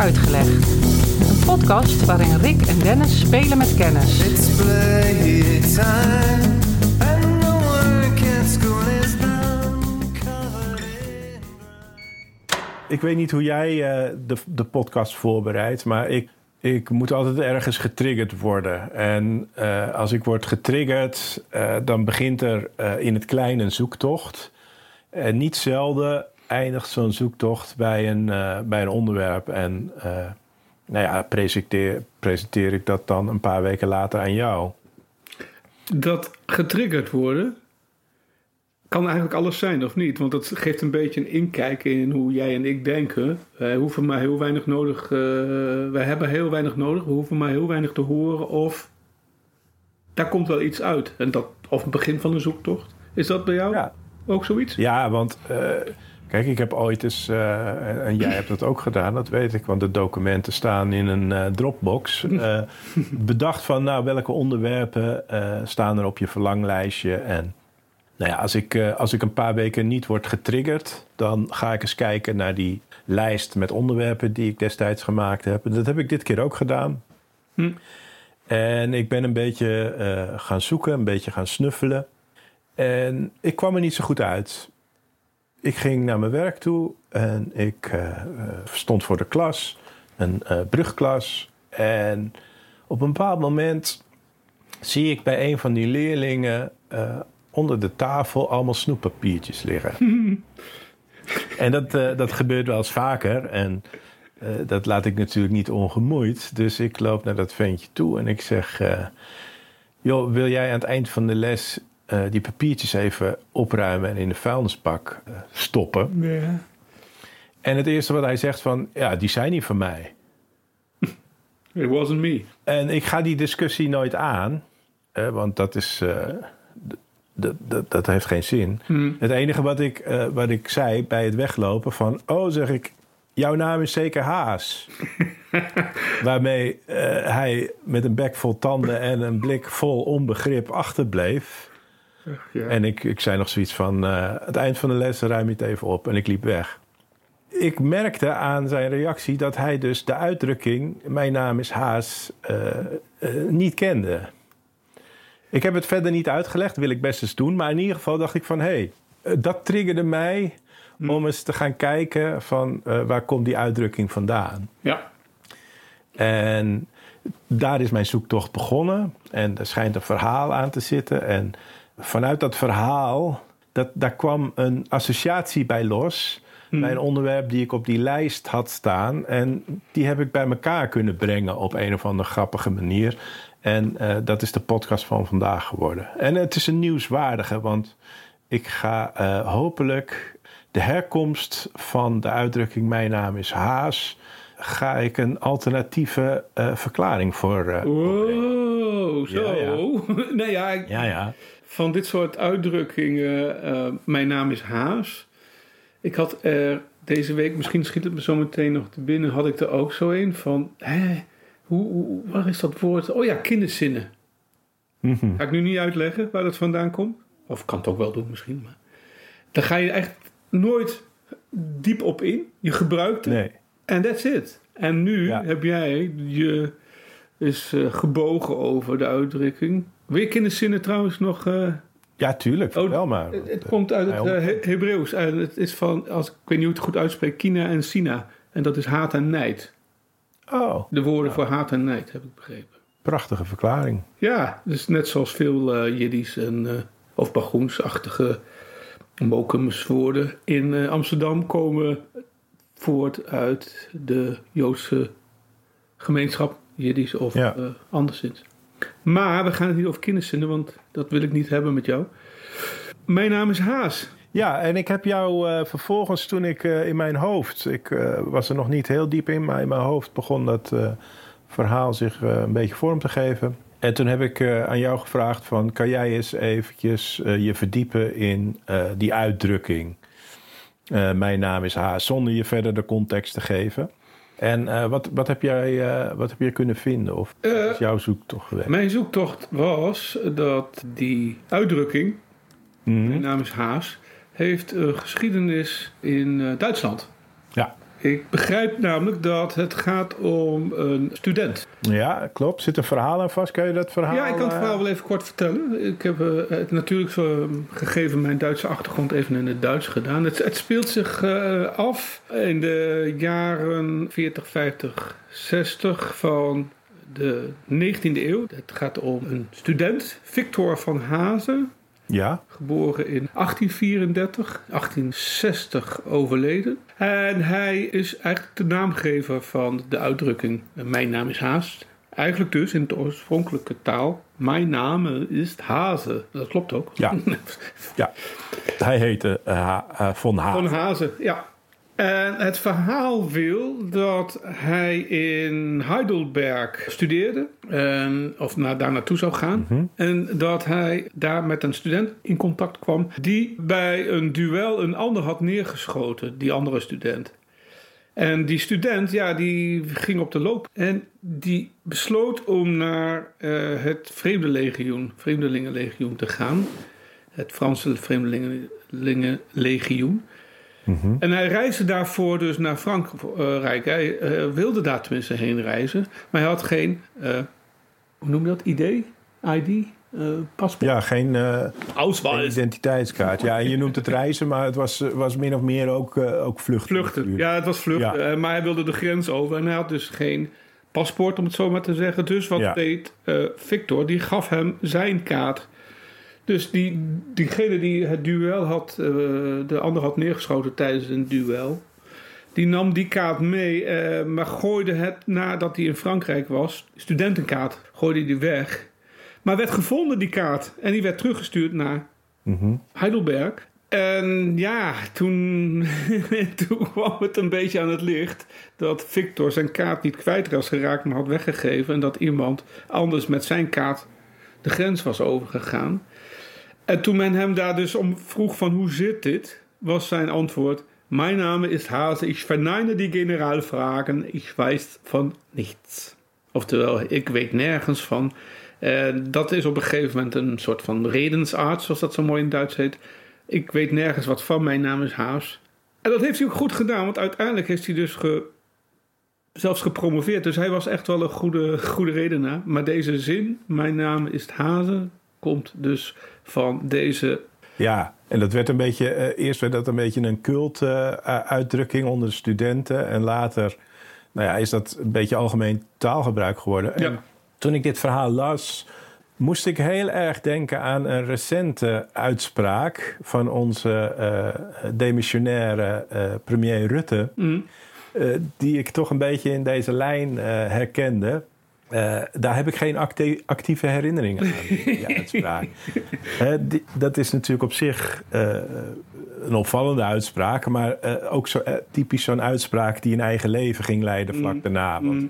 Uitgelegd. Een podcast waarin Rick en Dennis spelen met kennis. Ik weet niet hoe jij eh, de, de podcast voorbereidt, maar ik, ik moet altijd ergens getriggerd worden. En eh, als ik word getriggerd, eh, dan begint er eh, in het klein een zoektocht. En niet zelden eindigt zo'n zoektocht bij een, eh, bij een onderwerp. En eh, nou ja, presenteer, presenteer ik dat dan een paar weken later aan jou. Dat getriggerd worden kan eigenlijk alles zijn, of niet? Want dat geeft een beetje een inkijk in hoe jij en ik denken. Wij hoeven maar heel weinig nodig. wij hebben heel weinig nodig. We hoeven maar heel weinig te horen. Of daar komt wel iets uit. En dat, of het begin van een zoektocht. Is dat bij jou Ja. ook zoiets? Ja, want kijk, ik heb ooit eens, eh, en jij hebt dat ook gedaan, dat weet ik, want de documenten staan in een eh, Dropbox. eh, bedacht van, nou, welke onderwerpen staan er op je verlanglijstje? En nou ja, als ik, als ik een paar weken niet word getriggerd, dan ga ik eens kijken naar die lijst met onderwerpen die ik destijds gemaakt heb. En dat heb ik dit keer ook gedaan. Hm. En ik ben een beetje gaan zoeken, een beetje gaan snuffelen. En ik kwam er niet zo goed uit. Ik ging naar mijn werk toe en ik eh, eh, stond voor de klas, een eh, brugklas. En op een bepaald moment zie ik bij een van die leerlingen onder de tafel allemaal snoeppapiertjes liggen. en dat, dat gebeurt wel eens vaker. En dat laat ik natuurlijk niet ongemoeid. Dus ik loop naar dat ventje toe en ik zeg... joh, wil jij aan het eind van de les eh, die papiertjes even opruimen... en in de vuilnisbak eh, stoppen? Ja. En het eerste wat hij zegt van... ja, die zijn niet van mij. It wasn't me. En ik ga die discussie nooit aan, eh, want dat is. eh, dat heeft geen zin. Hm. Het enige wat ik, eh, wat ik zei bij het weglopen van... oh, zeg ik, jouw naam is zeker Haas. Waarmee eh, hij met een bek vol tanden en een blik vol onbegrip achterbleef. Ja. En ik, ik zei nog zoiets van... eh, het eind van de les ruim je het even op en ik liep weg. Ik merkte aan zijn reactie dat hij dus de uitdrukking... mijn naam is Haas, eh, eh, niet kende. Ik heb het verder niet uitgelegd, wil ik best eens doen. Maar in ieder geval dacht ik van... hé, hey, dat triggerde mij om eens te gaan kijken... van waar komt die uitdrukking vandaan. ja. En daar is mijn zoektocht begonnen. En er schijnt een verhaal aan te zitten. En vanuit dat verhaal, dat, daar kwam een associatie bij los. Bij een onderwerp die ik op die lijst had staan. En die heb ik bij elkaar kunnen brengen op een of andere grappige manier. En eh, dat is de podcast van vandaag geworden. En het is een nieuwswaardige, want ik ga eh, hopelijk de herkomst van de uitdrukking Mijn naam is Haas. Ga ik een alternatieve eh, verklaring voor. Wow, zo. Ja, nee, ja, ik- ja, ja. Van dit soort uitdrukkingen. eh, mijn naam is Haas. Ik had er deze week, misschien schiet het me zo meteen nog te binnen, had ik er ook zo een van. Hè, hoe, hoe, waar is dat woord? Oh ja, kinderzinnen. Mhm. Ga ik nu niet uitleggen waar dat vandaan komt? Of ik kan het ook wel doen misschien. Maar daar ga je echt nooit diep op in. Je gebruikt het. Nee. En that's it. En nu Ja. heb jij je is eh, gebogen over de uitdrukking. Wil je kinderzinnen trouwens nog... eh, Ja, tuurlijk. Oh, Vertel maar. het, het komt uit het Hij eh, He- Hebreeuws. Het is van, als, ik weet niet hoe het goed uitspreekt, Kina en Sina. En dat is haat en nijd. Oh, De woorden voor haat en nijd, heb ik begrepen. prachtige verklaring. Ja, dus net zoals veel eh Jiddisch en eh, of Bagoensachtige Mokemswoorden in eh, Amsterdam komen voort uit de Joodse gemeenschap, Jiddisch of Ja. eh, anderszins. Maar we gaan het niet over kinderzinnen, want dat wil ik niet hebben met jou. Mijn naam is Haas. Ja, en ik heb jou eh, vervolgens toen ik eh, in mijn hoofd, ik eh, was er nog niet heel diep in, maar in mijn hoofd begon dat verhaal zich een beetje vorm te geven. En toen heb ik aan jou gevraagd van, kan jij eens eventjes je verdiepen in die uitdrukking? Mijn naam is Haas, zonder je verder de context te geven. En eh, wat, wat, heb jij, eh, wat heb je kunnen vinden? Of Eh, wat is jouw zoektocht geweest? Mijn zoektocht was dat die uitdrukking, Mhm. mijn naam is Haas, heeft een geschiedenis in Duitsland. Ja, Ik begrijp namelijk dat het gaat om een student. Ja, klopt. Zit een verhaal aan vast? Kan je dat verhaal... Ja, ik kan het eh, verhaal wel even kort vertellen. Ik heb eh, het natuurlijk zo, gegeven mijn Duitse achtergrond even in het Duits gedaan. Het, het speelt zich eh, af in de jaren 40, 50, 60 van de 19e eeuw. Het gaat om een student, Victor van Hazen. Ja, Geboren in 1834, 1860 overleden. En hij is eigenlijk de naamgever van de uitdrukking eh, Mijn naam is Haas. Eigenlijk dus in de oorspronkelijke taal Mijn naam is Hazen. Dat klopt ook. Ja. ja. Hij heette eh, Von Hazen. Van Hazen, ja. En het verhaal wil dat hij in Heidelberg studeerde, en, of naar, daar naartoe zou gaan. En dat hij daar met een student in contact kwam die bij een duel een ander had neergeschoten, die andere student. En die student, ja, die ging op de loop en die besloot om naar eh, het Vreemdelegioen, Vreemdelingenlegioen te gaan. Het Franse Vreemdelingenlegioen. En hij reisde daarvoor dus naar Frankrijk. Hij eh, wilde daar tenminste heen reizen. Maar hij had geen, eh, hoe noem je dat, ID? ID? Eh, paspoort? Ja, geen eh, Ausweis. identiteitskaart. Ja, je noemt het reizen, maar het was, was min of meer ook, ook vluchten. Vluchten. Ja, het was vluchten. Ja. Maar hij wilde de grens over. En hij had dus geen paspoort, om het zo maar te zeggen. Dus wat Ja. deed eh, Victor? Die gaf hem zijn kaart. Dus die, diegene die het duel had, eh, de ander had neergeschoten tijdens een duel. Die nam die kaart mee, eh, maar gooide het nadat hij in Frankrijk was, studentenkaart, gooide die weg. Maar werd gevonden, die kaart. En die werd teruggestuurd naar Mhm. Heidelberg. En ja, toen, toen kwam het een beetje aan het licht dat Victor zijn kaart niet kwijt was geraakt, maar had weggegeven. En dat iemand anders met zijn kaart de grens was overgegaan. En toen men hem daar dus om vroeg van hoe zit dit, was zijn antwoord... Mijn naam is Haase, ik verneine die generaalvragen, ik weiß van niets. Oftewel, ik weet nergens van. En dat is op een gegeven moment een soort van redensarts, zoals dat zo mooi in Duits heet. Ik weet nergens wat van, mijn naam is Haas. En dat heeft hij ook goed gedaan, want uiteindelijk heeft hij dus ge, zelfs gepromoveerd. Dus hij was echt wel een goede, goede redenaar. Maar deze zin, mijn naam is Hazen, komt dus van deze... Ja, en dat werd een beetje, eh, eerst werd dat een beetje een cult-uitdrukking onder de studenten. En later nou ja, is dat een beetje algemeen taalgebruik geworden. En toen ik dit verhaal las, moest ik heel erg denken aan een recente uitspraak van onze eh, demissionaire eh, premier Rutte. Mm, eh, die ik toch een beetje in deze lijn eh, herkende. Eh, daar heb ik geen acti- actieve herinnering aan, die uitspraak. Die- dat is natuurlijk op zich eh, een opvallende uitspraak... maar eh, ook zo, typisch zo'n uitspraak die een eigen leven ging leiden vlak daarna. Want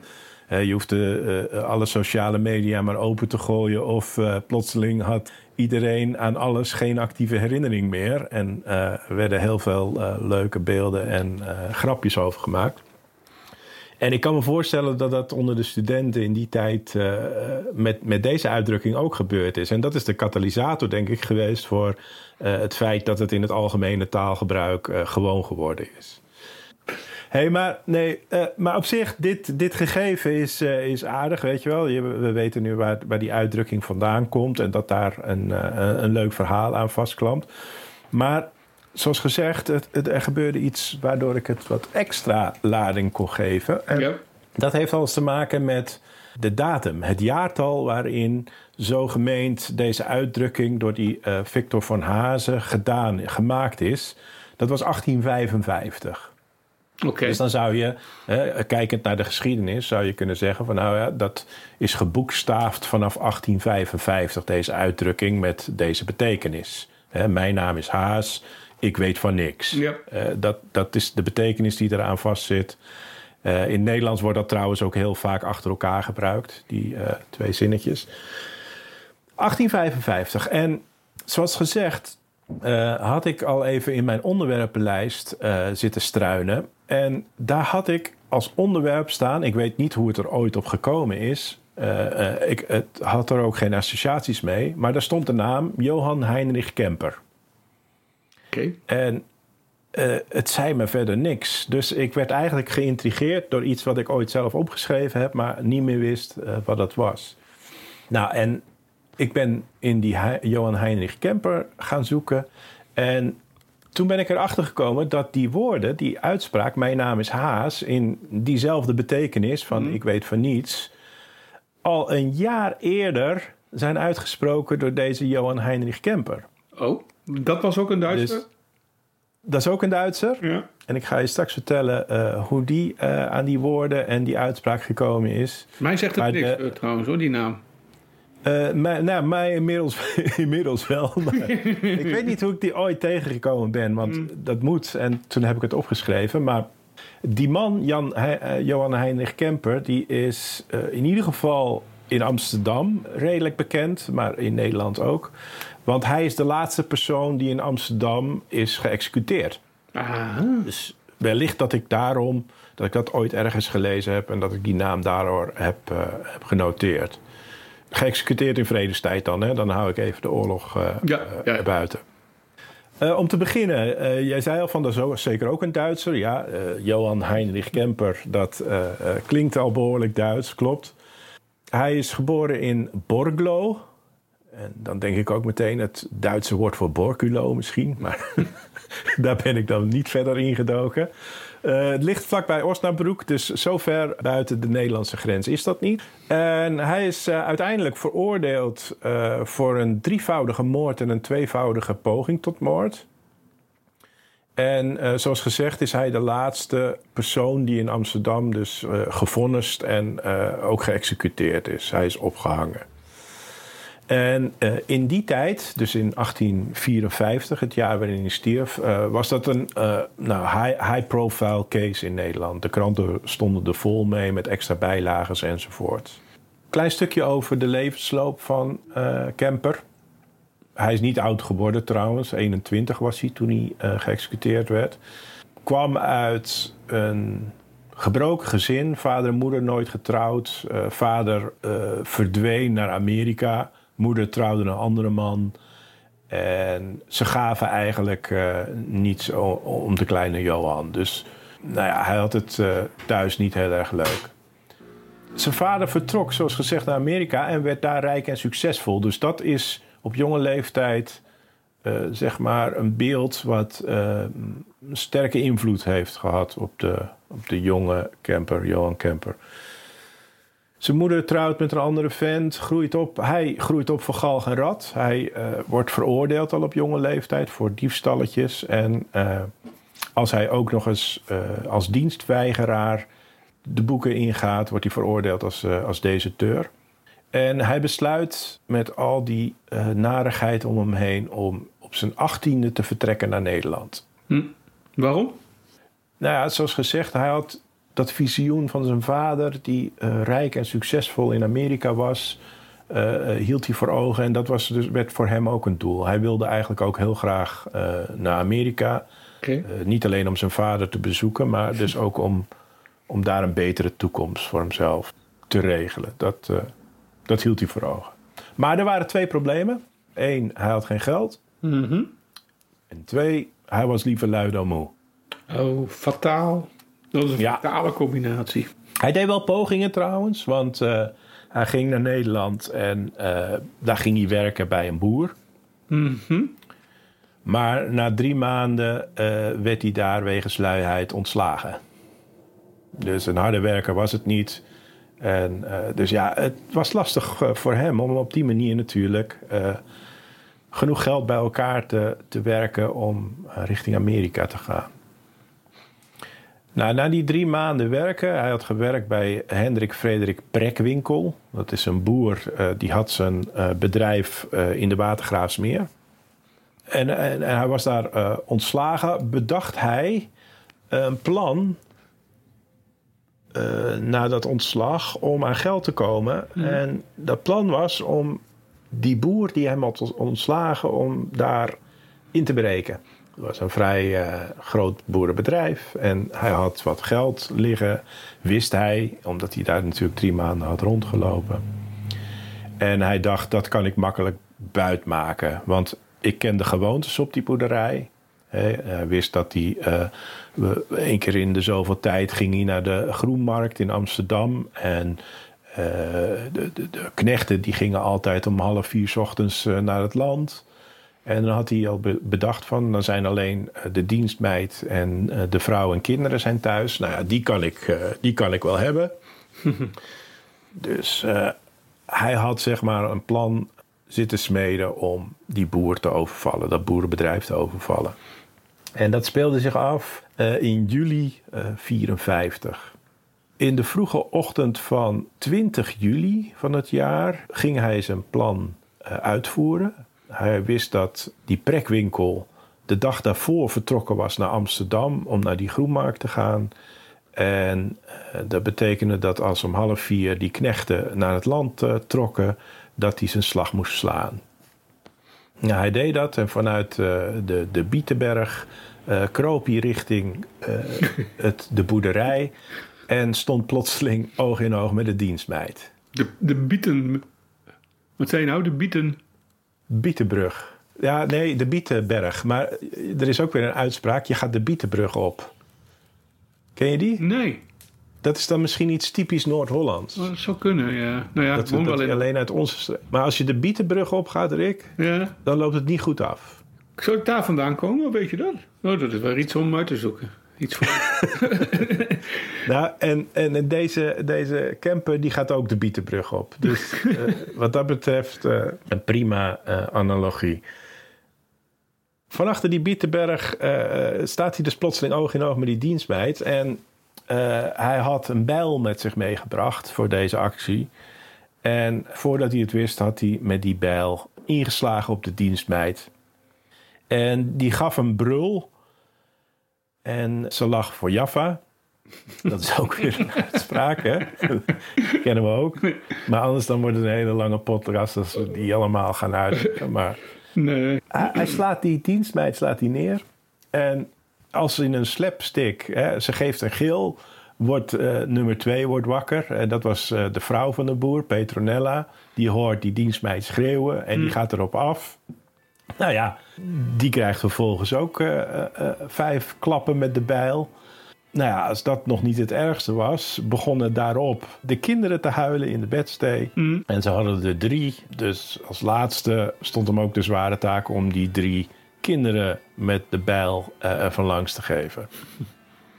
eh, je hoefde alle sociale media maar open te gooien... of plotseling had iedereen aan alles geen actieve herinnering meer... en er werden heel veel leuke beelden en grapjes over gemaakt... En ik kan me voorstellen dat dat onder de studenten in die tijd eh, met, met deze uitdrukking ook gebeurd is. En dat is de katalysator, denk ik, geweest voor eh, het feit dat het in het algemene taalgebruik eh, gewoon geworden is. Hey, maar, nee, maar op zich, dit, dit gegeven is, is aardig, weet je wel. Je, we weten nu waar, waar die uitdrukking vandaan komt en dat daar een, een leuk verhaal aan vastklampt. Maar zoals gezegd, het, het, er gebeurde iets waardoor ik het wat extra lading kon geven. En ja. dat heeft alles te maken met de datum, het jaartal waarin zo gemeend deze uitdrukking door die eh, Victor van Hazen gedaan, gemaakt is. Dat was 1855. Oké. Dus dan zou je, hè, kijkend naar de geschiedenis, zou je kunnen zeggen van nou ja, dat is geboekstaafd vanaf 1855, deze uitdrukking met deze betekenis. Hè, mijn naam is Haas, ik weet van niks. Ja. Eh, dat, dat is de betekenis die eraan vastzit. Eh, in Nederlands wordt dat trouwens ook heel vaak achter elkaar gebruikt, die eh, twee zinnetjes. 1855. En zoals gezegd, had ik al even in mijn onderwerpenlijst zitten struinen. En daar had ik als onderwerp staan, ik weet niet hoe het er ooit op gekomen is. Ik het had er ook geen associaties mee, maar daar stond de naam Johan Heinrich Kemper. En eh, het zei me verder niks. Dus ik werd eigenlijk geïntrigeerd door iets wat ik ooit zelf opgeschreven heb, maar niet meer wist eh, wat dat was. Nou, en ik ben in die Johan Heinrich Kemper gaan zoeken. En toen ben ik erachter gekomen dat die woorden, die uitspraak, mijn naam is Haas, in diezelfde betekenis van ik weet van niets, al een jaar eerder zijn uitgesproken door deze Johan Heinrich Kemper. Oh, dat was ook een Duitser? Dus- Dat is ook een Duitser. ja. En ik ga je straks vertellen eh, hoe die eh, aan die woorden en die uitspraak gekomen is. Mij zegt het Maar niks de- eh, trouwens hoor, die naam. Eh, mij, nou, mij inmiddels, inmiddels wel. Maar ik weet niet hoe ik die ooit tegengekomen ben, want dat moet. En toen heb ik het opgeschreven. Maar die man, Jan, Johan Heinrich Kemper, die is in ieder geval in Amsterdam redelijk bekend, maar in Nederland ook. Want hij is de laatste persoon die in Amsterdam is geëxecuteerd. Ah, Dus wellicht dat ik daarom, dat ik dat ooit ergens gelezen heb en dat ik die naam daardoor heb, eh, heb genoteerd. Geëxecuteerd in vredestijd dan, hè? dan hou ik even de oorlog eh, Ja, eh, ja, ja. buiten. Om te beginnen, jij zei al van dat is zeker ook een Duitser. Ja, Johan Heinrich Kemper, dat klinkt al behoorlijk Duits, klopt. Hij is geboren in Borglo. En dan denk ik ook meteen het Duitse woord voor Borculo misschien. Maar daar ben ik dan niet verder ingedoken. Eh het ligt vlakbij Osnabrück, dus zo ver buiten de Nederlandse grens is dat niet. En hij is eh, uiteindelijk veroordeeld eh, voor een drievoudige moord en een tweevoudige poging tot moord. En eh, zoals gezegd is hij de laatste persoon die in Amsterdam dus eh gevonnist en eh, ook geëxecuteerd is. Hij is opgehangen. En in die tijd, dus in 1854, het jaar waarin hij stierf, was dat een nou, high- high-profile case in Nederland. De kranten stonden er vol mee met extra bijlagen enzovoort. Klein stukje over de levensloop van Kemper. Hij is niet oud geworden trouwens, 21 was hij toen hij eh, geëxecuteerd werd. Kwam uit een gebroken gezin, vader en moeder nooit getrouwd. Eh, vader eh, verdween naar Amerika, moeder trouwde een andere man. En ze gaven eigenlijk niets om de kleine Johan. Dus nou ja, hij had het thuis niet heel erg leuk. Zijn vader vertrok, zoals gezegd, naar Amerika en werd daar rijk en succesvol. Dus dat is op jonge leeftijd, eh, zeg maar, een beeld wat eh, een sterke invloed heeft gehad op de, op de jonge Kemper, Johan Kemper. Zijn moeder trouwt met een andere vent, groeit op. Hij groeit op voor galg en rat. Hij eh, wordt veroordeeld al op jonge leeftijd voor diefstalletjes. En als hij ook nog eens als dienstweigeraar de boeken ingaat, wordt hij veroordeeld als, als deserteur. En hij besluit met al die eh, narigheid om hem heen om op zijn achttiende te vertrekken naar Nederland. Hm. Waarom? Nou ja, zoals gezegd, hij had dat visioen van zijn vader, die eh, rijk en succesvol in Amerika was, eh, hield hij voor ogen. En dat was dus, werd voor hem ook een doel. Hij wilde eigenlijk ook heel graag naar Amerika. Niet alleen om zijn vader te bezoeken, maar dus ook om, om daar een betere toekomst voor hemzelf te regelen. Dat, dat hield hij voor ogen. Maar er waren twee problemen. Eén, hij had geen geld. Mhm. En twee, hij was liever lui dan moe. Oh, fataal. Dat is een Ja. fatale combinatie. Hij deed wel pogingen trouwens, want eh, hij ging naar Nederland en eh, daar ging hij werken bij een boer. Mhm. Maar na drie maanden eh, werd hij daar wegens luiheid ontslagen. Dus een harde werker was het niet. En, eh, dus ja, het was lastig eh, voor hem om op die manier natuurlijk eh, genoeg geld bij elkaar te, te werken om richting Amerika te gaan. Nou, na die drie maanden werken, hij had gewerkt bij Hendrik Frederik Prekwinkel. Dat is een boer die had zijn bedrijf in de Watergraafsmeer. En, en, en hij was daar ontslagen. Bedacht hij een plan eh, na dat ontslag om aan geld te komen. En dat plan was om die boer die hem had ontslagen, om daar in te breken. Het was een vrij eh, groot boerenbedrijf en hij had wat geld liggen, wist hij, omdat hij daar natuurlijk drie maanden had rondgelopen. En hij dacht, dat kan ik makkelijk buitmaken, want ik ken de gewoontes op die boerderij. Hij wist dat hij eh, we- één keer in de zoveel tijd ging hij naar de Groenmarkt in Amsterdam. En eh, de, knechten die gingen altijd om half vier ochtends eh, naar het land. En dan had hij al be- bedacht van, dan zijn alleen eh, de dienstmeid en eh, de vrouw en kinderen zijn thuis. Nou ja, die kan ik, eh, die kan ik wel hebben. dus eh, hij had zeg maar een plan zitten smeden om die boer te overvallen, dat boerenbedrijf te overvallen. En dat speelde zich af eh, in juli eh 54. In de vroege ochtend van 20 juli van het jaar ging hij zijn plan eh, uitvoeren. Hij wist dat die prekwinkel de dag daarvoor vertrokken was naar Amsterdam om naar die groenmarkt te gaan. En eh, dat betekende dat als om half vier die knechten naar het land eh, trokken, dat hij zijn slag moest slaan. Nou, hij deed dat en vanuit eh, de, de Bietenberg eh, kroop hij richting eh, het, de boerderij en stond plotseling oog in oog met de dienstmeid. De, de bieten. Wat zei je nou? De bieten. Bietenbrug. Ja, nee, de Bietenberg. Maar er is ook weer een uitspraak. Je gaat de Bietenbrug op. Ken je die? Nee. Dat is dan misschien iets typisch Noord-Hollands. Oh, Dat zou kunnen, ja. Nou ja, Dat, woon dat wel in. alleen uit onze. Maar als je de Bietenbrug opgaat, Rick, Ja. dan loopt het niet goed af. Zou ik daar vandaan komen? Weet je dat? Oh, dat is wel iets om uit te zoeken. Iets voor. Nou, en, en deze, deze camper die gaat ook de Bietenbrug op. Dus eh, wat dat betreft eh, een prima eh, analogie. Vanachter die Bietenberg staat hij dus plotseling oog in oog met die dienstmeid. En hij had een bijl met zich meegebracht voor deze actie. En voordat hij het wist, had hij met die bijl ingeslagen op de dienstmeid. En die gaf een brul. En ze lag voor Jaffa. Dat is ook weer een uitspraak, hè? Kennen we ook. Maar anders dan wordt het een hele lange podcast als we die allemaal gaan uitzoeken. Maar Nee. hij, hij slaat die dienstmeid slaat hij neer. En als in een slapstick, hè, ze geeft een gil, wordt eh, nummer twee wordt wakker. En dat was eh, de vrouw van de boer, Petronella. Die hoort die dienstmeid schreeuwen en die gaat erop af. Nou ja, die krijgt vervolgens ook eh, eh, eh, vijf klappen met de bijl. Nou ja, als dat nog niet het ergste was, begonnen daarop de kinderen te huilen in de bedstee. En ze hadden er drie. Dus als laatste stond hem ook de zware taak om die drie kinderen met de bijl eh, van langs te geven.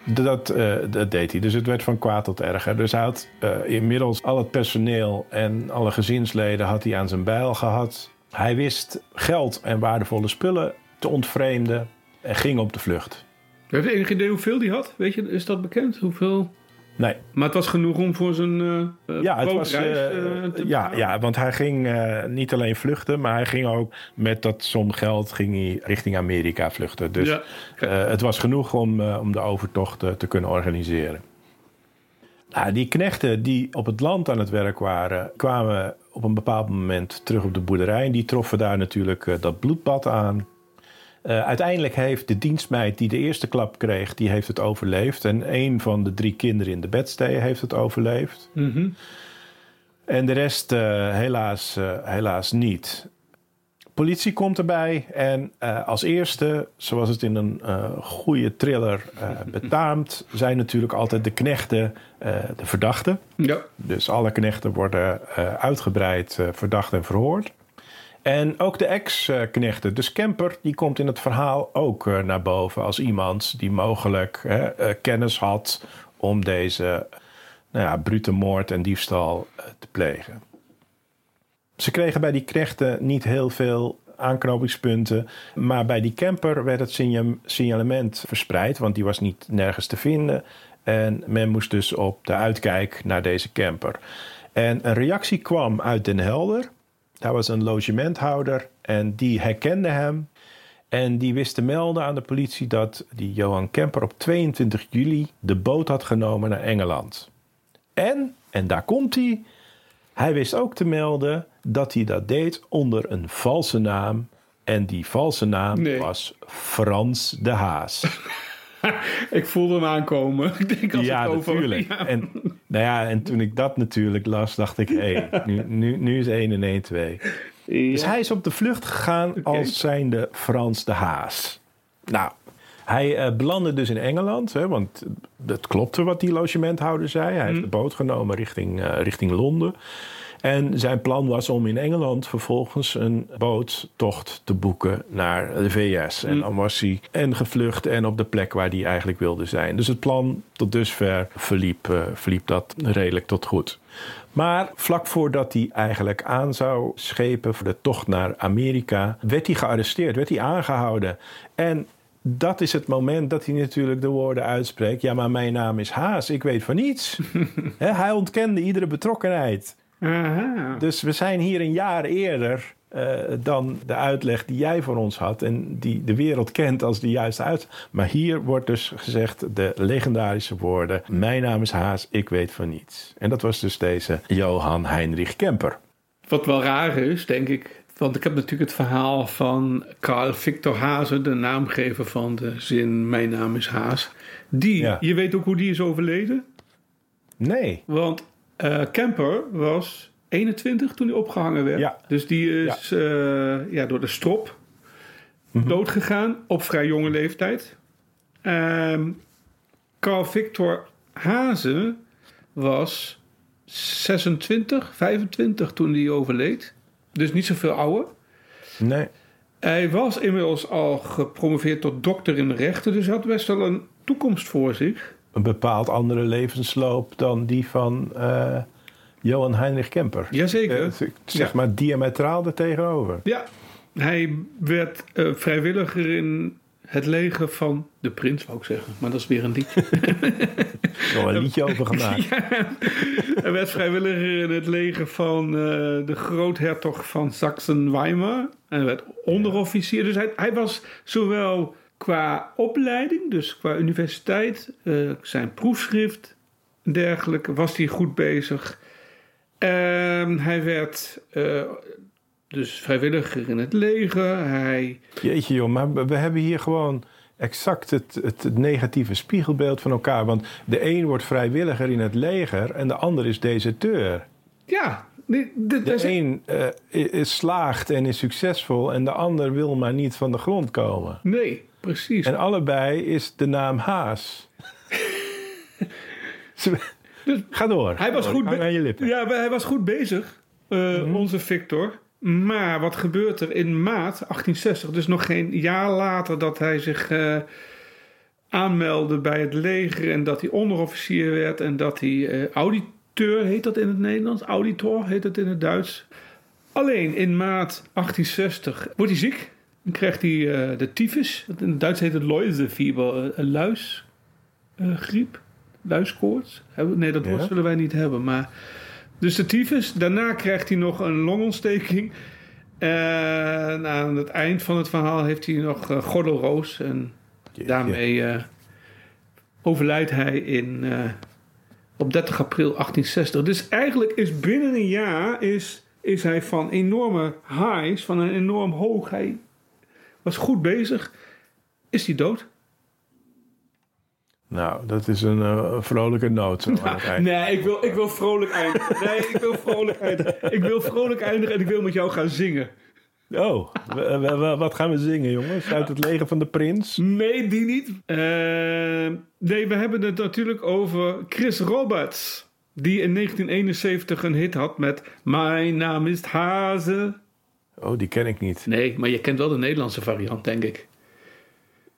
Dat, eh, dat deed hij. Dus het werd van kwaad tot erger. Dus hij had eh, inmiddels al het personeel en alle gezinsleden had hij aan zijn bijl gehad. Hij wist geld en waardevolle spullen te ontvreemden en ging op de vlucht. Heb je enig idee hoeveel die had? Weet je, is dat bekend? Hoeveel? Nee, Maar het was genoeg om voor zijn eh, ja, het was, eh, te ja, ja, want hij ging niet alleen vluchten, maar hij ging ook met dat som geld ging hij richting Amerika vluchten. Dus Ja. het was genoeg om, om de overtocht te kunnen organiseren. Nou, die knechten die op het land aan het werk waren, kwamen op een bepaald moment terug op de boerderij. En die troffen daar natuurlijk dat bloedbad aan. Eh, uiteindelijk heeft de dienstmeid die de eerste klap kreeg, die heeft het overleefd. En een van de drie kinderen in de bedstee heeft het overleefd. Mhm. En de rest eh, helaas, eh, helaas niet. Politie komt erbij en als eerste, zoals het in een goede thriller betaamt, zijn natuurlijk altijd de knechten de verdachten. Ja. Dus alle knechten worden uitgebreid verdacht en verhoord. En ook de ex-knechten, dus Kemper, die komt in het verhaal ook eh, naar boven als iemand die mogelijk hè, eh, kennis had om deze nou ja, brute moord en diefstal eh, te plegen. Ze kregen bij die knechten niet heel veel aanknopingspunten. Maar bij die camper werd het signa- signalement verspreid, want die was niet nergens te vinden. En men moest dus op de uitkijk naar deze camper. En een reactie kwam uit Den Helder. Daar was een logementhouder en die herkende hem. En die wist te melden aan de politie dat die Johan Kemper op 22 juli de boot had genomen naar Engeland. En, en daar komt hij, hij wist ook te melden dat hij dat deed onder een valse naam. En die valse naam Nee. was Frans de Haas. Ik voelde hem aankomen. Ik denk als ja, over... natuurlijk. Ja. En, nou ja, en toen ik dat natuurlijk las, dacht ik... hé, nu, nu, nu is 1 en 1 2. Dus hij is op de vlucht gegaan als zijnde Frans de Haas. Nou, Hij eh, belandde dus in Engeland, hè, want dat klopte wat die logementhouder zei. Hij heeft de boot genomen richting, eh, richting Londen. En zijn plan was om in Engeland vervolgens een boottocht te boeken naar de VS. En dan was hij en gevlucht en op de plek waar hij eigenlijk wilde zijn. Dus het plan tot dusver verliep, eh, verliep dat redelijk tot goed. Maar vlak voordat hij eigenlijk aan zou schepen voor de tocht naar Amerika, werd hij gearresteerd, werd hij aangehouden. En dat is het moment dat hij natuurlijk de woorden uitspreekt: Ja, maar mijn naam is Haas, ik weet van niets. Hij ontkende iedere betrokkenheid. Aha. Dus we zijn hier een jaar eerder eh, dan de uitleg die jij voor ons had. En die de wereld kent als de juiste uit. Maar hier wordt dus gezegd de legendarische woorden: Mijn naam is Haas, ik weet van niets. En dat was dus deze Johan Heinrich Kemper. Wat wel raar is, denk ik. Want ik heb natuurlijk het verhaal van Carl Victor Haase, de naamgever van de zin Mijn naam is Haas. Die, Ja. je weet ook hoe die is overleden? Nee. Want eh, Kemper was 21 toen hij opgehangen werd. Ja. Dus die is ja. ja, door de strop doodgegaan op vrij jonge leeftijd. Ehm Carl Victor Haze was 26, 25 toen hij overleed. Dus niet zoveel ouder. Nee. Hij was inmiddels al gepromoveerd tot dokter in de rechten. Dus hij had best wel een toekomst voor zich. Een bepaald andere levensloop dan die van eh, Johan Heinrich Kemper. Jazeker. Eh, zeg Ja. maar diametraal er tegenover. Ja, hij werd eh, vrijwilliger in het leger van de prins, wou ik zeggen. Maar dat is weer een liedje. Nog een liedje over gemaakt. hij werd vrijwilliger in het leger van de groothertog van Saxen-Weimar. En hij werd onderofficier. Dus hij, hij was zowel qua opleiding, dus qua universiteit, eh, zijn proefschrift en dergelijke, was hij goed bezig. Ehm, hij werd eh, dus vrijwilliger in het leger. Hij Jeetje joh, maar we we hebben hier gewoon exact het, het, het negatieve spiegelbeeld van elkaar. Want de een wordt vrijwilliger in het leger en de ander is deserteur. Ja, De is een eh, is slaagt en is succesvol en de ander wil maar niet van de grond komen. Nee, precies. En allebei is de naam Haas. Ga door. hij was Ga goed, aan je lippen. ja, hij was goed bezig, eh, onze Victor. Maar wat gebeurt er in maart 1860, dus nog geen jaar later dat hij zich eh, aanmeldde bij het leger en dat hij onderofficier werd en dat hij eh, auditeur heet dat in het Nederlands, auditor heet het in het Duits. Alleen in maart 1860 wordt hij ziek. Dan krijgt hij eh, de tyfus. In het Duits heet het Läusefieber, eh, een luisgriep, luiskoorts. Hebben- Nee, dat woord Ja. zullen wij niet hebben. Maar... Dus de tyfus. Daarna krijgt hij nog een longontsteking. En aan het eind van het verhaal heeft hij nog eh, gordelroos. En daarmee eh, overlijdt hij in, eh, op 30 april 1860. Dus eigenlijk is binnen een jaar is, is hij van enorme highs, van een enorm hoog. Hij was goed bezig. Is hij dood? Nou, dat is een eh, vrolijke noot. Zo eind. Nee, ik wil, ik wil vrolijk eindigen. Nee, ik wil vrolijk eindigen. Ik wil vrolijk eindigen en ik wil met jou gaan zingen. Oh, wat gaan we zingen, jongens? Uit het leger van de prins? Nee, die niet. Eh, nee, we hebben het natuurlijk over Chris Roberts. Die in 1971 een hit had met Mijn naam is Haze. Oh, die ken ik niet. Nee, maar je kent wel de Nederlandse variant, denk ik.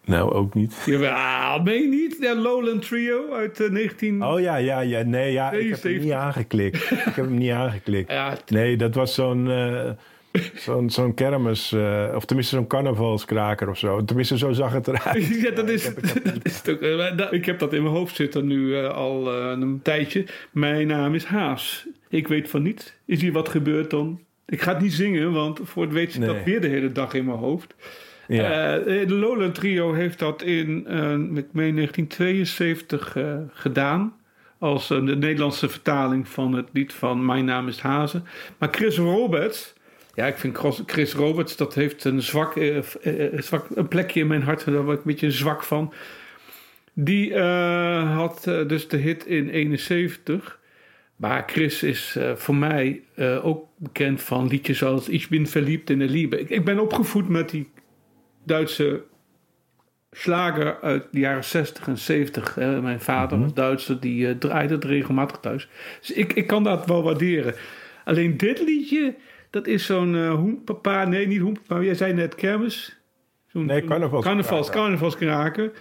Nou, ook niet. Jawel, meen je niet? Ja, Lowland Trio uit eh, 19... Oh ja, ja, ja. Nee, ja, ik heb hem 72. niet aangeklikt. Ik heb hem niet aangeklikt. Ja, Nee, dat was zo'n eh, zo'n zo'n kermis, eh, of tenminste zo'n carnavalskraker of zo. Tenminste, zo zag het eruit. Ja, dat is, dat is het ook. Eh, dat- Ik heb dat in mijn hoofd zitten nu eh, al eh, een tijdje. Mijn naam is Haas. Ik weet van niets. Is hier wat gebeurd dan? Ik ga het niet zingen, want voor het weet zit dat weer de hele dag in mijn hoofd. Ja. Eh, de Lowland Trio heeft dat in, eh, ik meen 1972 eh, gedaan. Als de Nederlandse vertaling van het lied van Mijn naam is Hazen. Maar Chris Roberts... Ja, ik vind Chris- Roberts, dat heeft een zwak, eh, eh, zwak een plekje in mijn hart. Daar word ik een beetje zwak van. Die eh, had eh, dus de hit in 71. Maar Chris is eh, voor mij eh, ook bekend van liedjes als Ich bin verliebt in de Liebe. Ik, ik ben opgevoed met die Duitse slager uit de jaren 60 en 70. Hè. Mijn vader was Duitser, die eh, draaide het regelmatig thuis. Dus ik, ik kan dat wel waarderen. Alleen dit liedje, dat is zo'n eh hoenpapa. Nee, niet hoenpapa. Jij zei net kermis. Zo'n- Nee, zo'n carnavalskraker. Carnavals, carnavalskraker.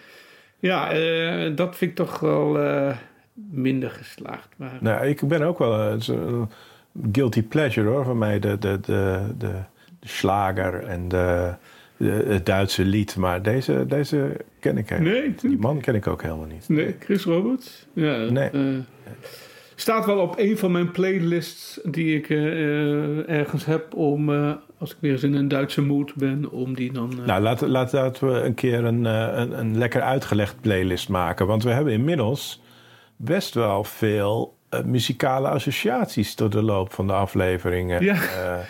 Ja, eh, dat vind ik toch wel eh, minder geslaagd. Maar, Nou, ik ben ook wel een guilty pleasure hoor, van mij. De, de, de, de, de slager en de, de- het Duitse lied. Maar deze, deze ken ik helemaal nee, Die man ken ik ook helemaal niet. nee, Chris Roberts. Ja, Nee. Staat wel op een van mijn playlists die ik eh, eh, ergens heb om, eh, als ik weer eens in een Duitse mood ben, om die dan... Nou, laten laat, laten we een keer een, een, een lekker uitgelegd playlist maken. Want we hebben inmiddels best wel veel muzikale associaties door de loop van de afleveringen. Ja.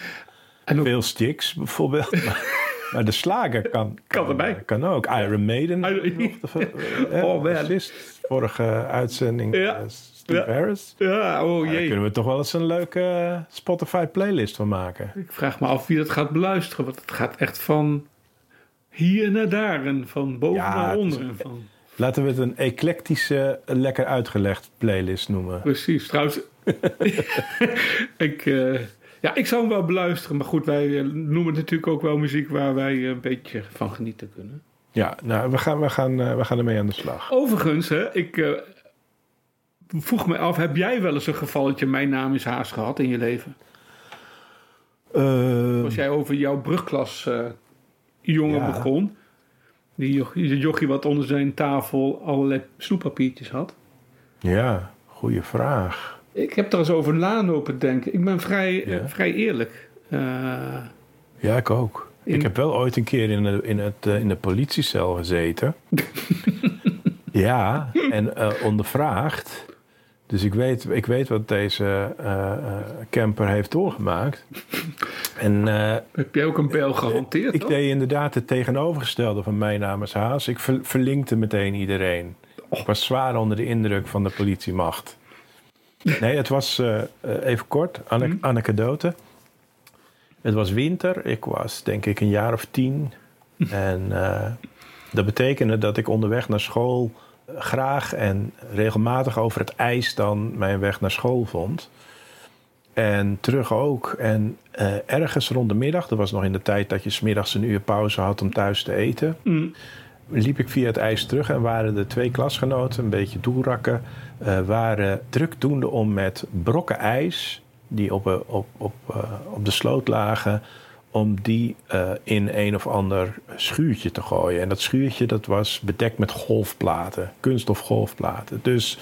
En ook- veel sticks bijvoorbeeld. maar, de slager kan, Kan erbij. Kan ook. Iron Maiden. Iron- Oh, man. Vorige uitzending. Ja. Steve Ja. Harris. ja, oh Daar jee. kunnen we toch wel eens een leuke eh, Spotify playlist van maken. Ik vraag me af wie dat gaat beluisteren. Want het gaat echt van hier naar daar en van boven Ja, naar het onder. En van, Laten we het een eclectische, lekker uitgelegd playlist noemen. precies. Trouwens, ik, eh, ja, ik zou hem wel beluisteren. Maar goed, wij eh, noemen natuurlijk ook wel muziek waar wij een beetje van genieten kunnen. Ja, nou, we gaan, we gaan, eh, we gaan ermee aan de slag. Overigens, hè, ik eh, vroeg me af, heb jij wel eens een gevalletje Mijn Naam is Haas gehad in je leven? Eh, Als jij over jouw brugklas eh, jongen Ja. begon, die joch- die jochie wat onder zijn tafel allerlei snoeppapiertjes had. ja, goede vraag. Ik heb er eens over na lopen denken. Ik ben vrij, Ja. vrij eerlijk. Eh, Ja, ik ook. In- Ik heb wel ooit een keer in de, in het, eh, in de politiecel gezeten. ja, en ondervraagd. Dus ik weet, ik weet wat deze eh, camper heeft doorgemaakt. En eh, heb jij ook een bijl gehanteerd? ik deed inderdaad het tegenovergestelde van mijn naam is Haas. Ik ver- verlinkte meteen iedereen. Ik was zwaar onder de indruk van de politiemacht. Nee, het was, even kort, ane- Mhm. anekdote. Het was winter. Ik was denk ik een jaar of tien. En dat betekende dat ik onderweg naar school graag en regelmatig over het ijs dan mijn weg naar school vond. En terug ook. En eh, ergens rond de middag, dat was nog in de tijd dat je smiddags een uur pauze had om thuis te eten, Mm. liep ik via het ijs terug en waren de twee klasgenoten, een beetje doelrakken, eh, waren drukdoende om met brokken ijs die op, eh, op, op, op de sloot lagen, om die eh, in een of ander schuurtje te gooien. En dat schuurtje dat was bedekt met golfplaten, kunststof golfplaten. Dus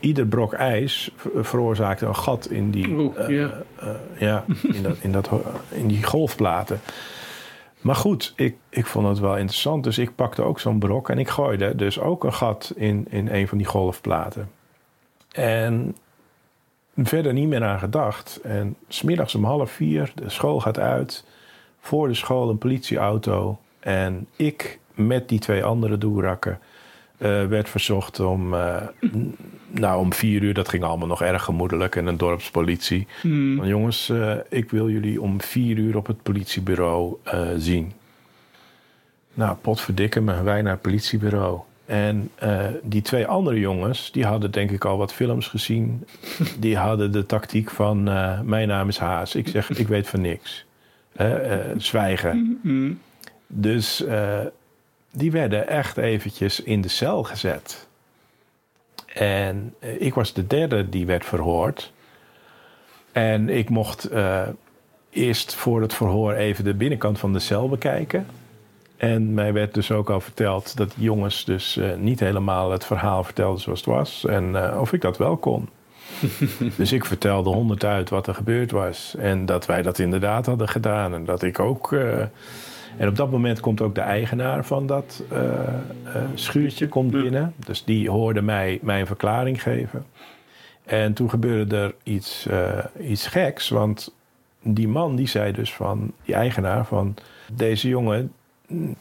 ieder brok ijs ver- veroorzaakte een gat in die, Oeh, eh, ja. eh, ja, in, dat, in, dat, in die golfplaten. Maar goed, ik, ik vond het wel interessant. Dus ik pakte ook zo'n brok en ik gooide dus ook een gat in, in een van die golfplaten. En verder niet meer aan gedacht. En smiddags om half vier, de school gaat uit. Voor de school een politieauto. En ik met die twee andere doerakken eh, werd verzocht om, eh, nou, om vier uur. Dat ging allemaal nog erg gemoedelijk. En een dorpspolitie. Mm. Van jongens, eh, ik wil jullie om vier uur op het politiebureau zien. Nou, potverdikke me, wij naar het politiebureau. En die twee andere jongens, die hadden denk ik al wat films gezien. Die hadden de tactiek van, mijn naam is Haas. Ik zeg, ik weet van niks. Hè, eh, zwijgen. Mm. Dus eh, die werden echt eventjes in de cel gezet. En eh, ik was de derde die werd verhoord. En ik mocht eh, eerst voor het verhoor even de binnenkant van de cel bekijken. En mij werd dus ook al verteld dat jongens dus eh, niet helemaal het verhaal vertelden zoals het was. En eh, of ik dat wel kon. dus ik vertelde honderd uit wat er gebeurd was. En dat wij dat inderdaad hadden gedaan. En dat ik ook... eh, en op dat moment komt ook de eigenaar van dat eh, eh, schuurtje komt binnen. Dus die hoorde mij mijn verklaring geven. En toen gebeurde er iets, iets geks. Want die man die zei dus van, die eigenaar van... Deze jongen,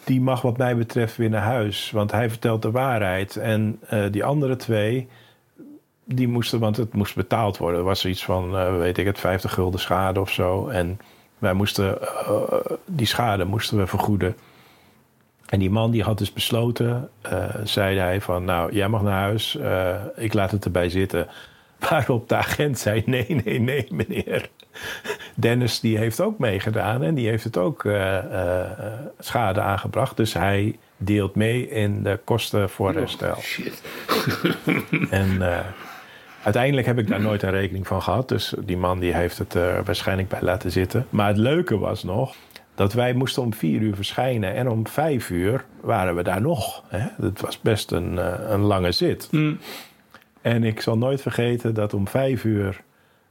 die mag wat mij betreft weer naar huis. Want hij vertelt de waarheid. En die andere twee, die moesten... Want het moest betaald worden. Er was iets van, eh, weet ik het, 50 gulden schade of zo. En wij moesten, eh, die schade moesten we vergoeden. En die man die had dus besloten, eh, zei hij van... nou, jij mag naar huis, ik laat het erbij zitten. Waarop de agent zei, nee, nee, nee, meneer. Dennis die heeft ook meegedaan en die heeft het ook schade aangebracht. Dus hij deelt mee in de kosten voor herstel. Shit. En eh, uiteindelijk heb ik daar nooit een rekening van gehad. Dus die man die heeft het er waarschijnlijk bij laten zitten. Maar het leuke was nog dat wij moesten om vier uur verschijnen. En om vijf uur waren we daar nog. Hè? Het was best een, eh, een lange zit. Mm. En ik zal nooit vergeten dat om vijf uur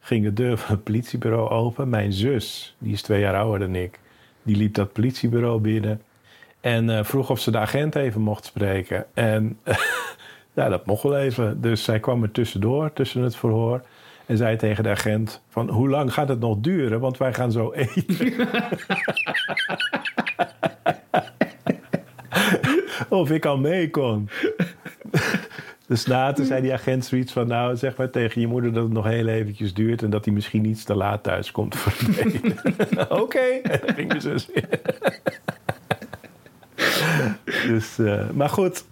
ging de deur van het politiebureau open. Mijn zus, die is twee jaar ouder dan ik, die liep dat politiebureau binnen. En eh, vroeg of ze de agent even mocht spreken. En ja, dat mocht wel even. Dus zij kwam er tussendoor, tussen het verhoor. En zei tegen de agent van, hoe lang gaat het nog duren? Want wij gaan zo eten. of ik al mee kon. Dus later zei die agent zoiets van... nou, zeg maar tegen je moeder dat het nog heel eventjes duurt... en dat hij misschien iets te laat thuis komt voor. Oké, ging weer. dus, eh, maar goed,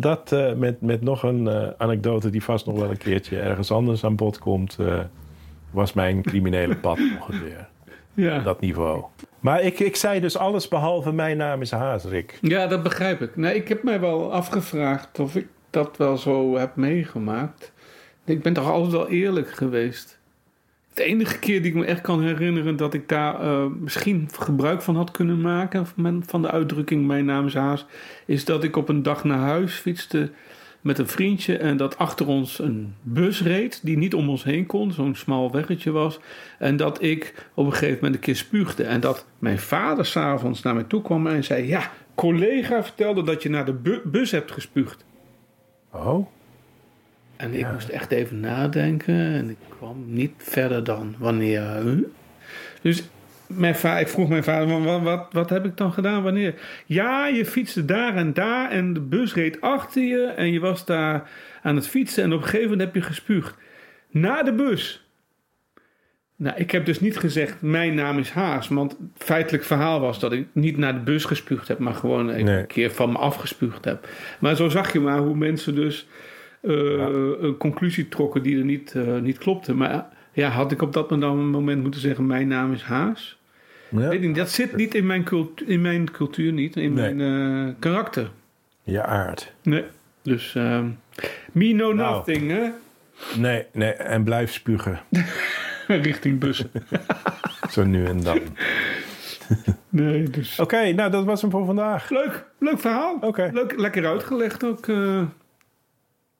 dat eh, met, met nog een eh, anekdote... die vast nog wel een keertje ergens anders aan bod komt... eh, was mijn criminele pad ongeveer. Ja. Dat niveau. Maar ik, ik zei dus alles behalve mijn naam is Haas, Rick. ja, dat begrijp ik. Nee, ik heb mij wel afgevraagd of ik dat wel zo heb meegemaakt. Ik ben toch altijd wel eerlijk geweest. De enige keer die ik me echt kan herinneren dat ik daar eh, misschien gebruik van had kunnen maken, van- van de uitdrukking Mijn naam is Haas, is dat ik op een dag naar huis fietste met een vriendje en dat achter ons een bus reed die niet om ons heen kon, zo'n smal weggetje was. En dat ik op een gegeven moment een keer spuugde en dat mijn vader s'avonds naar mij toe kwam en zei: Ja, collega vertelde dat je naar de bu- bus hebt gespuugd. Oh, En ik Ja. moest echt even nadenken en ik kwam niet verder dan wanneer. huh? Dus mijn ik vroeg mijn vader: "Wat- wat, wat, heb ik dan gedaan? Wanneer? Ja, je fietste daar en daar en de bus reed achter je en je was daar aan het fietsen en op een gegeven moment heb je gespuugd. Na de bus. Nou, ik heb dus niet gezegd: Mijn naam is Haas. Want het feitelijk verhaal was dat ik niet naar de bus gespuugd heb, maar gewoon Nee. een keer van me afgespuugd heb. Maar zo zag je maar hoe mensen dus eh, een conclusie trokken die er niet, eh, niet klopte. Maar ja, had ik op dat moment moeten zeggen: Mijn naam is Haas? ja. Weet ik niet, dat zit niet in mijn, cultu- in mijn cultuur, niet in Nee. mijn eh, karakter. je aard. Nee. Dus ehm me know Nou. nothing, hè? Nee, nee, en blijf spugen. Richting bussen. Zo nu en dan. Nee, dus. Oké, nou dat was hem voor vandaag. Leuk, leuk verhaal. Oké. Leuk, lekker uitgelegd ook.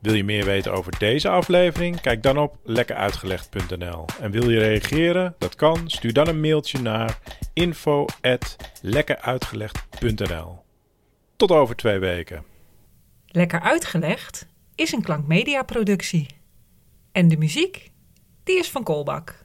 Wil je meer weten over deze aflevering? Kijk dan op lekkeruitgelegd.nl. En wil je reageren? Dat kan. Stuur dan een mailtje naar info@lekkeruitgelegd.nl. Tot over twee weken. Lekker uitgelegd is een klankmedia productie. En de muziek, die is van Kolbak.